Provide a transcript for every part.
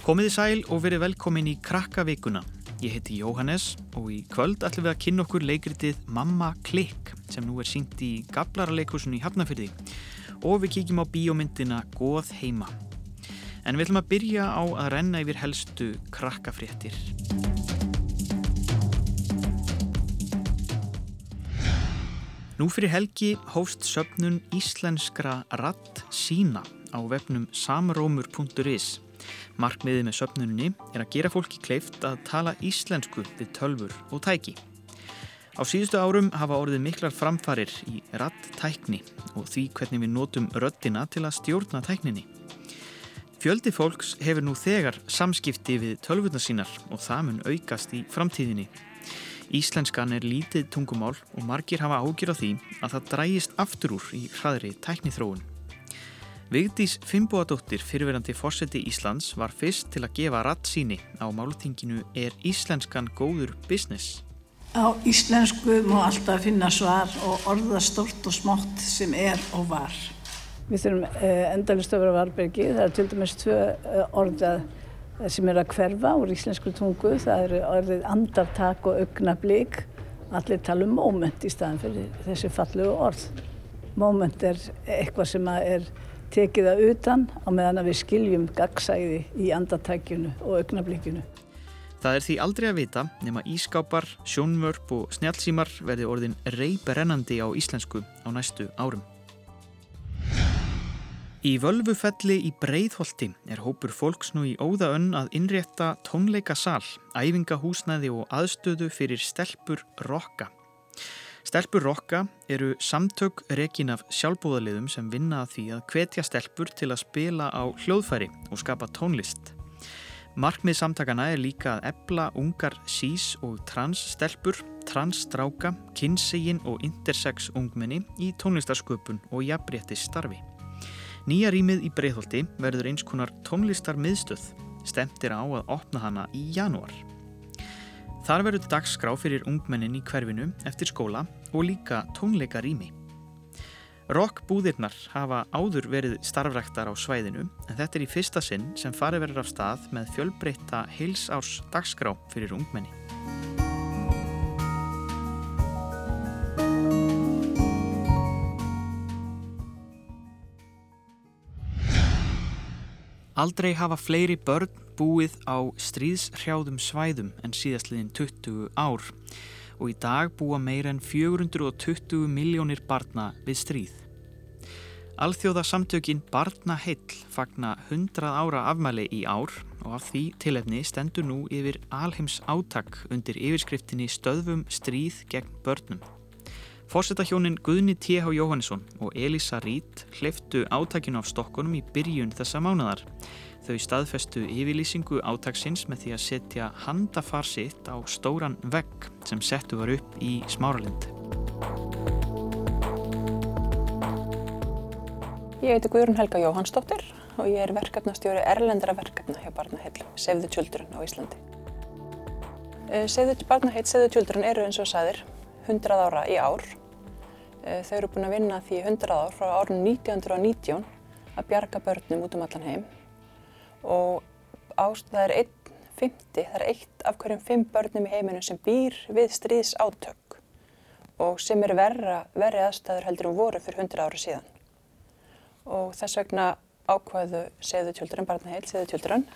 Komiði sæl og verið velkomin í Krakkavíkuna. Ég heiti Jóhannes og í kvöld ætlum við að kynna okkur leikritið Mamma Klikk sem nú er sínt í Gablaraleikusun í Hafnafyrði og við kíkjum á bíómyndina Góð heima. En við ætlum að byrja á að renna yfir helstu krakkafréttir. Nú fyrir helgi hófst söpnun íslenskra ratt sína á vefnum samrómur.is Markmiðið með söpnunni er að gera fólki kleift að tala íslensku við tölfur og tæki. Á síðustu árum hafa orðið miklar framfarir í rattækni og því hvernig við notum röttina til að stjórna tækninni. Fjöldi fólks hefur nú þegar samskipti við tölvurna sínar og það mun aukast í framtíðinni. Íslenskan er lítið tungumál og margir hafa ágjur á því að það drægist aftur úr í hraðri tæknithróun. Vigdís Fimboadóttir, fyrirverandi fórseti Íslands, var fyrst til að gefa rattsýni á máltinginu Er Íslenskan góður business? Á íslensku má alltaf finna svar og orða stort og smátt sem er og var. Við þurfum eh, endalist að vera varbergi. Það er til dæmis tvö eh, orða sem er að hverfa úr íslensku tungu. Það eru orðið andartak og augnablík. Allir tala um moment í staðan fyrir þessi fallu orð. Moment er eitthvað sem er tekið það utan á meðan við skiljum gagsæði í andartækjunu og augnablíkinu. Það er því aldrei að vita nema ískápar, sjónvörp og snjálfsímar verði orðin reyberennandi á íslensku á næstu árum. Í völvufelli í Breiðholti er hópur fólks nú í óðaönn að innrétta tónleikasal, æfingahúsnæði og aðstöðu fyrir stelpur rokka. Stelpur Rokka eru samtök rekin af sjálfbúðaliðum sem vinna að því að hvetja stelpur til að spila á hljóðfæri og skapa tónlist. Markmið samtakana er líka að ebla ungar sís og trans stelpur, trans stráka, kynsegin og intersex ungmenni í tónlistarsköpun og jafnrétti starfi. Nýja rýmið í Breitholti verður eins konar tónlistarmiðstöð, stemtir á að opna hana í janúar. Þar verður dagskrá fyrir ungmennin í hverfinu eftir skóla og líka tónleika rými. Rockbúðirnar hafa áður verið starfræktar á svæðinu en þetta er í fyrsta sinn sem farið verður af stað með fjölbreytta heilsárs dagskrá fyrir ungmenni. Aldrei hafa fleiri börn búið á stríðshrjáðum svæðum en síðastliðin 20 ár og í dag búa meira en 420 miljónir barna við stríð. Alþjóðasamtökin Barna Heill fagna 100 ára afmæli í ár og af því tilefni stendur nú yfir alheims átak undir yfirskriftinni Stöðvum stríð gegn börnum. Fórsetahjónin Guðni T.H. Jóhannesson og Elisa Rít hleyftu átakinu af stokkunum í byrjun þessa mánadar. Þau staðfestu yfirlýsingu átaksins með því að setja handafarsitt á stóran vegg sem settu var upp í smáralind. Ég heiti Guðrun Helga Jóhannsdóttir og ég er verkefnastjóri erlendra verkefna hjá Barnaheill, Save the Children á Íslandi. Eh, Barnaheill, Save the Children eru eins og sæðir 100 ára í ár þau eru búin að vinna því 100 ár frá árun 1919 að bjarga börnum út um allan heim og ást, það er einn fymti, það er eitt af hverjum fimm börnum í heiminu sem býr við stríðs átök og sem eru verri aðstæður heldur um voru fyrir 100 ári síðan. Og þess vegna ákvaðu segðu tjöldurinn, barnaheil segðu tjöldurinn,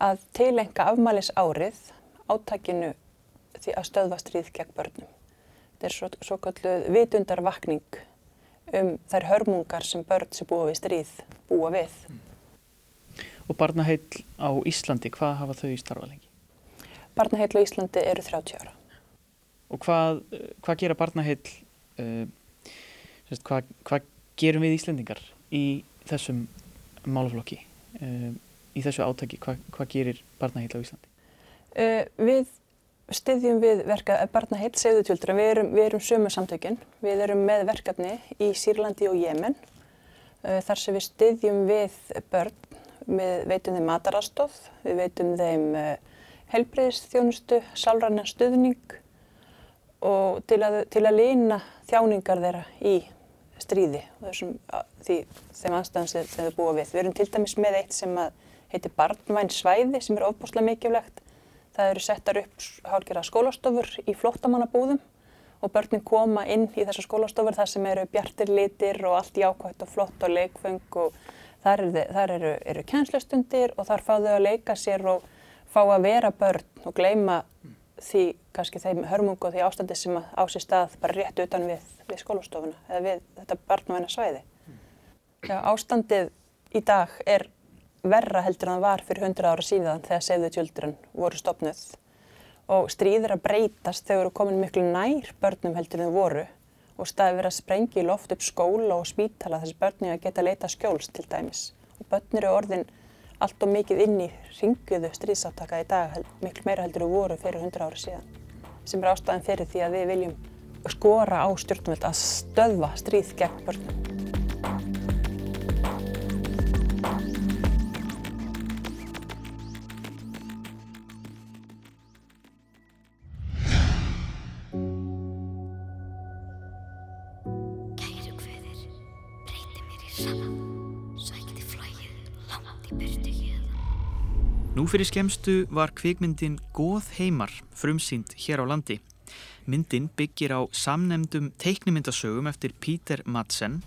að tilenga afmælis árið átækinu því að stöðva stríð gegn börnum. Þetta er svo, svo kalluð vitundarvakning um þær hörmungar sem börn sem búa við stríð búa við. Og barnaheill á Íslandi, hvað hafa þau í starfa lengi? Barnaheill á Íslandi eru 30 ára. Og hvað, hvað gera barnaheill, uh, hvað, hvað gerum við Íslandingar í þessum málaflokki, uh, í þessu átaki, hvað, hvað gerir barnaheill á Íslandi? Uh, við styðjum við verka barna heilt segðu tjöldra, við erum, erum sömu samtökinn, við erum með verkefni í Sýrlandi og Jemen uh, þar sem við styðjum við börn, við veitum þeim matarastof, við veitum þeim uh, helbreyðsþjónustu, sálranna stuðning og til að, til að lína þjáningar þeirra í stríði þessum, því, þeim aðstæðan sem þau búa við. Við erum til dæmis með eitt sem heitir Barnvæn svæði sem er ofbúslega mikilvægt. Það eru settar upp hálfgerða skólastofur í flottamannabúðum og börnin koma inn í þessar skólastofur þar sem eru bjartir litir og allt jákvægt og flott og leikfeng og þar eru, þar eru, eru kjænslustundir og þar fá þau að leika sér og fá að vera börn og gleima því kannski þeim hörmungu og því ástandi sem á sér stað bara rétt utan við, við skólastofuna eða við þetta barnavæna svæði. Já, ástandið í dag er verra heldur en það var fyrir 100 ára síðan þegar Save the Children voru stopnuð og stríðir að breytast þegar eru komin miklu nær börnum heldur en þau voru. Og staði verið að sprengja í loft upp skóla og spítala þessi börni að geta leita skjóls til dæmis. Og börnir eru orðin allt og mikið inn í ringuðu stríðsáttaka í dag, miklu meira heldur við voru fyrir 100 ára síðan, sem er ástæðan fyrir því að við viljum skora á stjórnvöld að stöðva stríð gegn börnum. Nú fyrir skemstu var kvikmyndin Góð heimar frumsýnd hér á landi. Myndin byggir á samnemdum teiknimyndasögum eftir Píter Madsen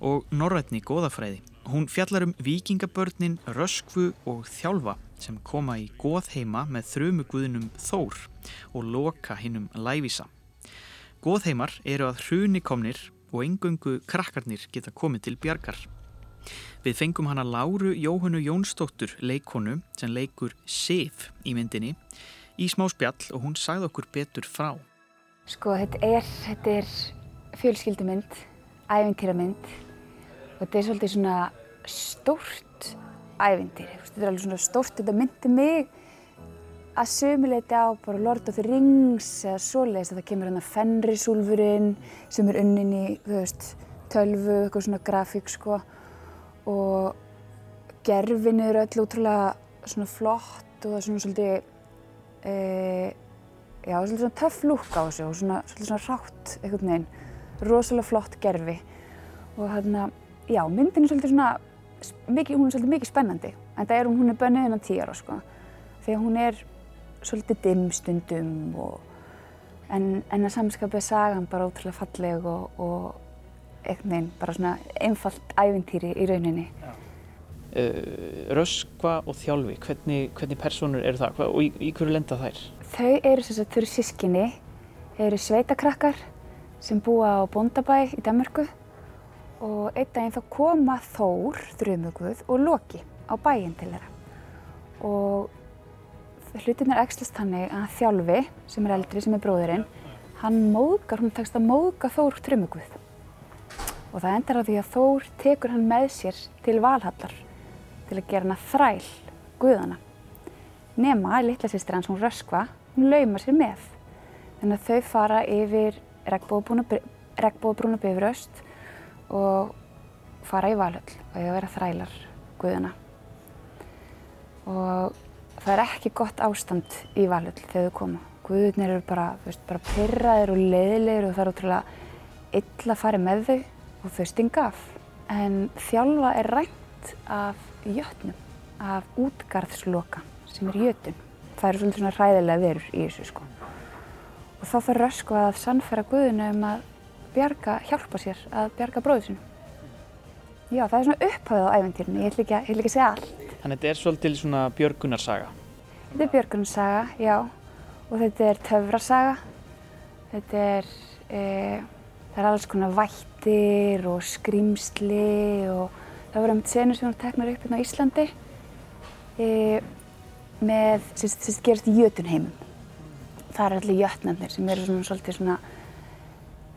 og Norrætni góðafræði. Hún fjallar um vikingabörnin Röskvu og Þjálfa sem koma í Góð heima með þrumuguðinum Þór og loka hinnum Lævísa. Góð heimar eru að hruni komnir og engöngu krakkarnir geta komið til bjargar. Við fengum hana Láru Jóhannu Jónsdóttur leikonu sem leikur Sif í myndinni í smá spjall og hún sagði okkur betur frá. Sko þetta er, þetta er fjölskyldumynd, ævintýramynd og þetta er svolítið svona stórt ævintýri. Þetta er alveg svona stórt, þetta myndi mig að sömuleiti á bara Lord of the Rings eða svoleiðis að það kemur hann að Fenrisúlfurinn sem er unnin í, þú veist, tölvu, eitthvað svona grafík sko. Og gerfin eru öll útrúlega svona flott og það er svona svolítið e, já, svolítið svona töff lúk á þessu og svona svolítið svona rátt einhvern veginn, rosalega flott gerfi. Og hérna, já, myndin er svolítið svona mikið, hún er svolítið mikið spennandi. En það er hún, hún er bönnið innan tíu ára sko. Því að hún er svolítið dimm stundum og en, en að samskapið sagan bara ótrúlega falleg og, og veginn bara svona einfalt ævintýri í rauninni. Uh, Röskva og Þjálfi, hvernig, hvernig personur eru það og í, í hverju lenda þær? Þau eru þess að þau eru sískinni, þau eru sveitakrakkar sem búa á Bóndabæ í Danmarku og einn daginn þá koma Þór, þrjumuguð og Loki á bæinn til þeirra og hlutin er ekslast hannig að Þjálfi sem er eldri, sem er bróðurinn, hann móðgar, hún tekst að móðga Þór þrjumuguð og það endar á því að Þór tekur hann með sér til Valhallar til að gera hann að þræl Guðana. Nema, litla sýstir hans, hún Röskva, hún laumar sér með. Þannig að þau fara yfir regnbóðbrúna bifröst og fara í Valhall og þau vera þrælar Guðana. Og það er ekki gott ástand í Valhall þegar þau koma. Guðunir eru bara, veist, bara pyrraðir og leiðilegir og það er ótrúlega illa að fara með þau og þau stinga af. En þjálfa er rænt af jötnum, af útgarðsloka sem er jötun. Það eru svolítið svona hræðilega verur í þessu sko. Og þá þarf Röskva að sannfæra Guðinu um að bjarga, hjálpa sér að bjarga bróðu sinu. Já, það er svona upphafið á æfintýrinu, ég ætla ekki að segja allt. Þannig að þetta er svolítið svona björgunarsaga. Þetta er björgunarsaga, já. Og þetta er töfrasaga. Þetta er, e, það er alls konar vættir og skrimsli og það voru um senur sem voru teknar upp hérna á Íslandi e, með, sem gerist í jötunheimum. Það er allir jötnarnir sem eru svona svolítið svona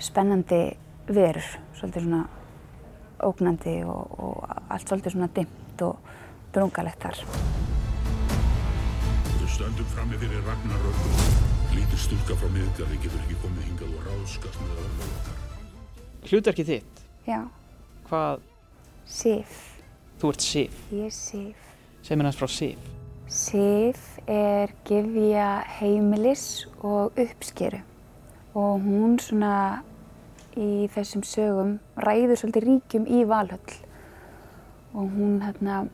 spennandi verur, svolítið svona ógnandi og, og allt svolítið svona dimmt og drungalegt þar. Við stöndum frammi fyrir Ragnarökkum. Lítur stúlka frá miðgarði getur ekki komið hingað og ráðskast með öðru okkar. Hlutverkið þitt, Já, hvað, Sif. þú ert Sif, Ég er Sif. segð mér hans frá Sif. Sif er gefja heimilis og uppskeru og hún svona í þessum sögum ræður svolítið ríkjum í Valhöll og hún hérna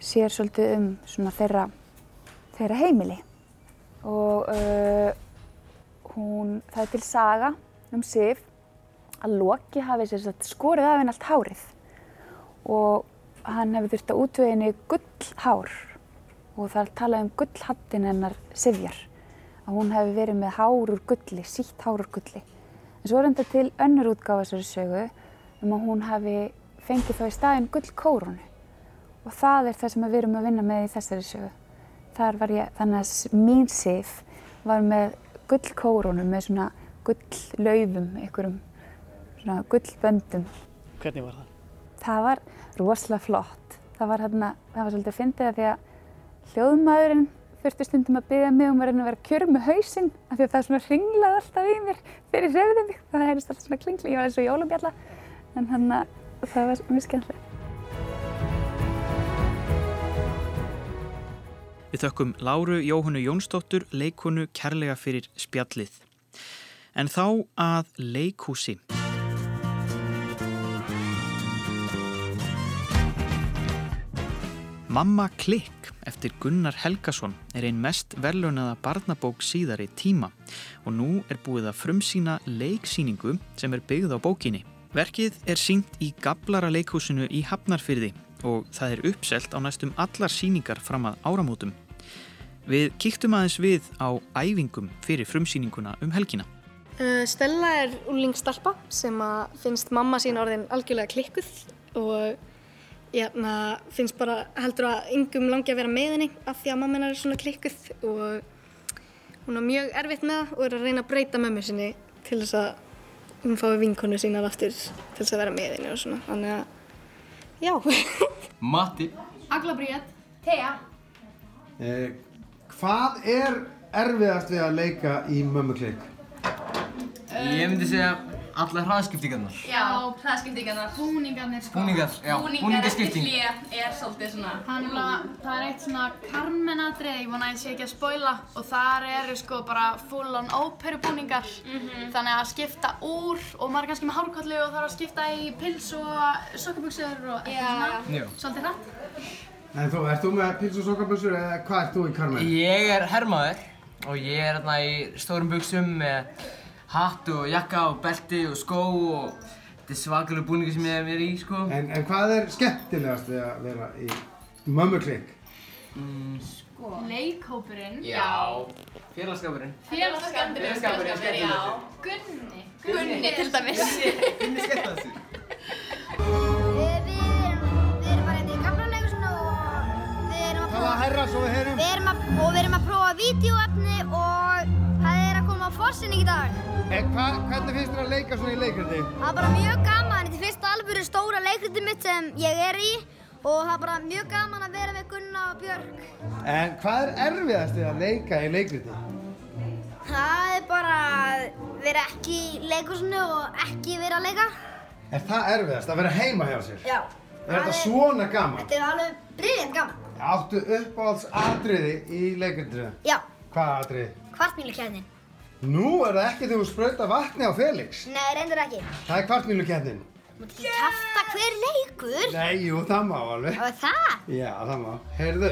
sér svolítið um svona þeirra, þeirra heimili. Og uh, hún, það er til saga um Sif að Loki hafi sér sagt, skorið af henni allt hárið. Og hann hefði þurft að útvega henni gullhár. Og það er talað um gullhattin hennar Sifjar að hún hefði verið með hár úr gulli, sítt hár úr gulli. En svo er þetta til önnur útgáfa þessari sögu um að hún hefði fengið þá í staðin gullkórunu og það er það sem við erum að vinna með í þessari sögu þar var ég, þannig að mín Sif var með gullkórunu með svona gulllaufum, einhverjum svona gullböndum. Hvernig var það? Það var rosalega flott. Það var, hérna, það var svolítið að fyndið að því að hljóðmaðurinn þurfti stundum að byggja mig um að reyna að vera kjör með hausinn af því að það svona ringlaði alltaf í mér fyrir reyðið mig. Það heyrðist alltaf svona klingli, ég var eins og jólubjalla en hann að það var mjög skemmtilegt. Við þökkum Láru Jóhannu Jónsdóttur leikonu kærlega fyrir spjallið. En þá að leikhúsi. Mamma Klikk eftir Gunnar Helgason er einn mest verðlunaða barnabók síðari tíma og nú er búið að frumsýna leiksýningu sem er byggð á bókinni. Verkið er sínt í Gablara leikhúsinu í Hafnarfyrði og það er uppselt á næstum allar síningar fram að áramótum. Við kíktum aðeins við á æfingum fyrir frumsýninguna um helgina. Uh, Stella er úrlingstalpa sem finnst mamma sín orðin algjörlega klikkuð og Jæna, finnst bara heldur að yngum langi að vera með henni af því að mamma hennar er svona klikkuð og hún er mjög erfitt með það og er að reyna að breyta mömmu sinni til þess að hún fái vinkonu sínar aftur til þess að vera með henni og svona þannig að, já. Matti. Agla Bríett Thea. Eh, hvað er erfiðast við að leika í mömmukleik? Ég myndi segja allar hraðskiptingarnar. Já, hraðskiptingarnar. Búningarnir sko. Búningar, já, búningaskipting. Búningar eftir hlýja er svolítið svona Hann er það er eitt svona Carmen-atrið, ég vona að ég sé ekki að spoila og þar eru sko bara full on óperubúningar. Þannig að skipta úr og maður er kannski með hárkollu og þarf að skipta í pils og sokkabuxur og eitthvað svona. Já. Svolítið hratt. En þú, ert þú með pils og sokkabössur eða hvað ert þú í karmen? Ég er hermaður og ég er hérna í stórum buksum með hatt og jakka og belti og skó og þetta er svakalega búningur sem ég hef verið í sko. En, en hvað er skemmtilegast við að vera í mömmukleik? Sko. Leikhópurinn? Félagskapurinn Félagskapurinn Félagsskapurinn, Já Gunni. Gunni. Til dæmis. Gunni skemmta þessu Við erum, við erum bara hérna í gamla leikusinu og við erum að Það var prófa, herra svo við heyrum. við erum að, og við erum að prófa vídeoefni og á fossinning í dag. En hva, hvernig finnst þér að leika svona í leikriti? Það er bara mjög gaman, þetta er fyrsta alvöru stóra leikriti mitt sem ég er í og það er bara mjög gaman að vera með Gunna og Björk. En hvað er erfiðast við að leika í leikriti? Það er bara að vera ekki í leikusinu og ekki vera að leika. Er það erfiðast að vera heima hjá sér? Já. Er þetta svona gaman? Þetta er alveg brilliant gaman. Áttu uppáhalds atriði í leikritinu? Já, Hvað atriði? kvartmílukeppnin. Nú er það ekki þegar þú sprauta vatni á Felix. Nei, reyndur ekki. Það er kvartmílukeppnin. Mátt ekki kæfta hver leikur. Nei, jú, það má alveg. Og það? Já, það má. Heyrðu,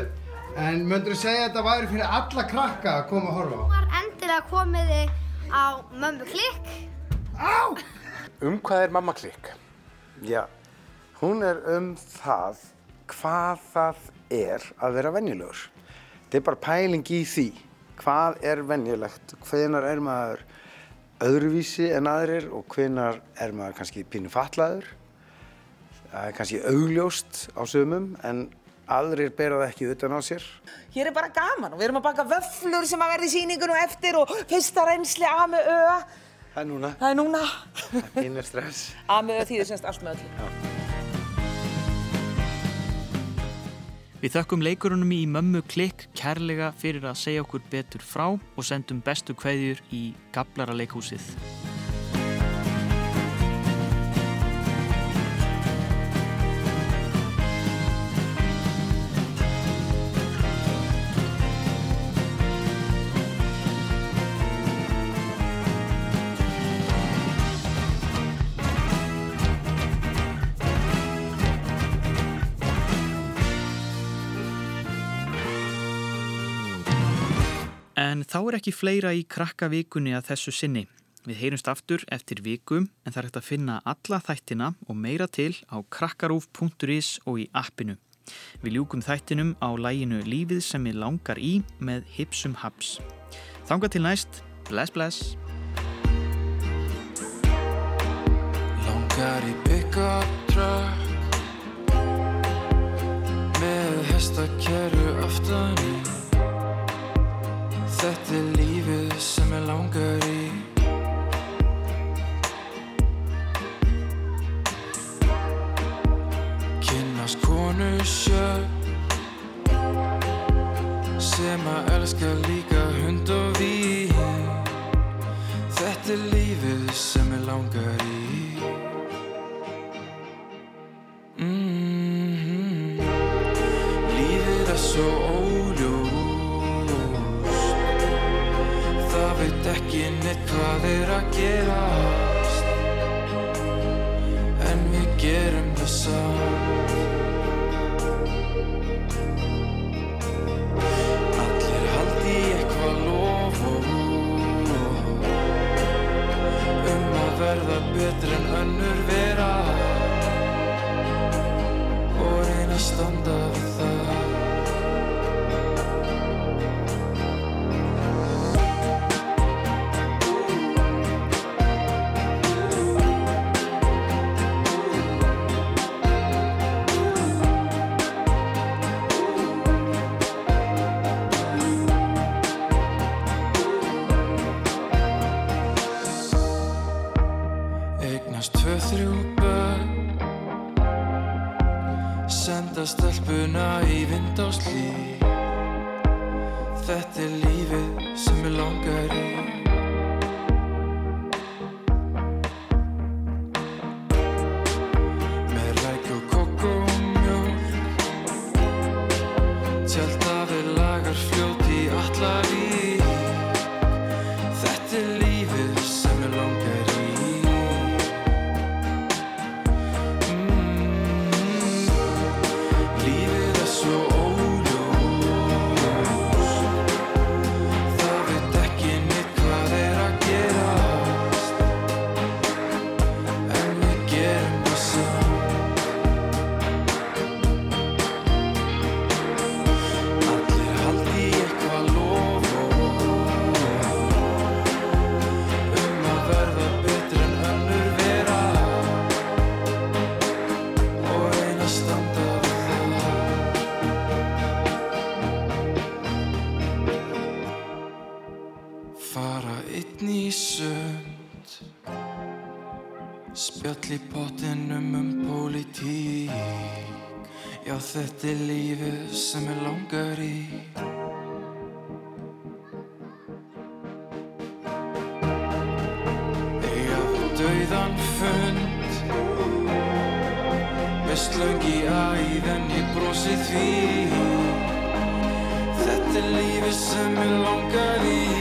en möndur þú segja að þetta væri fyrir alla krakka að koma að horfa á? var endilega komið þið á mömmu klikk. Um hvað er mamma klikk? Já, hún er um það hvað það er að vera venjulegur. Þetta er bara pæling í því. Hvað er venjulegt? Hvenar er maður öðruvísi en aðrir og hvenar er maður kannski pínu fatlaður? Það er kannski augljóst á sömum en aðrir bera það ekki utan á sér. Hér er bara gaman og við erum að baka vöflur sem að verða í sýningunum eftir og fyrsta reynsli A með Ö. Það er núna. Það er núna. Pínu stress. A með Ö þýðir semst allt með öllu. Við þökkum leikurunum í mömmu klikk kærlega fyrir að segja okkur betur frá og sendum bestu kveðjur í Gablara leikhúsið. Er ekki fleira í krakka vikunni að þessu sinni. Við heyrumst aftur eftir vikum en það er hægt að finna alla þættina og meira til á krakkarúf.is og í appinu. Við ljúkum þættinum á læginu Lífið sem ég langar í með Hipsum Haps. Þanga til næst, bless bless! Langar í truck Með hestakerru aftan í Þetta er lífið sem ég langar í. Kynnast konu sjö Sem að elska líka Þetta er lífið sem ég langar í sem ég langar í. Eiga við dauðan fund. Með slöng í æð en ég brosi því. Þetta er lífið sem ég langar í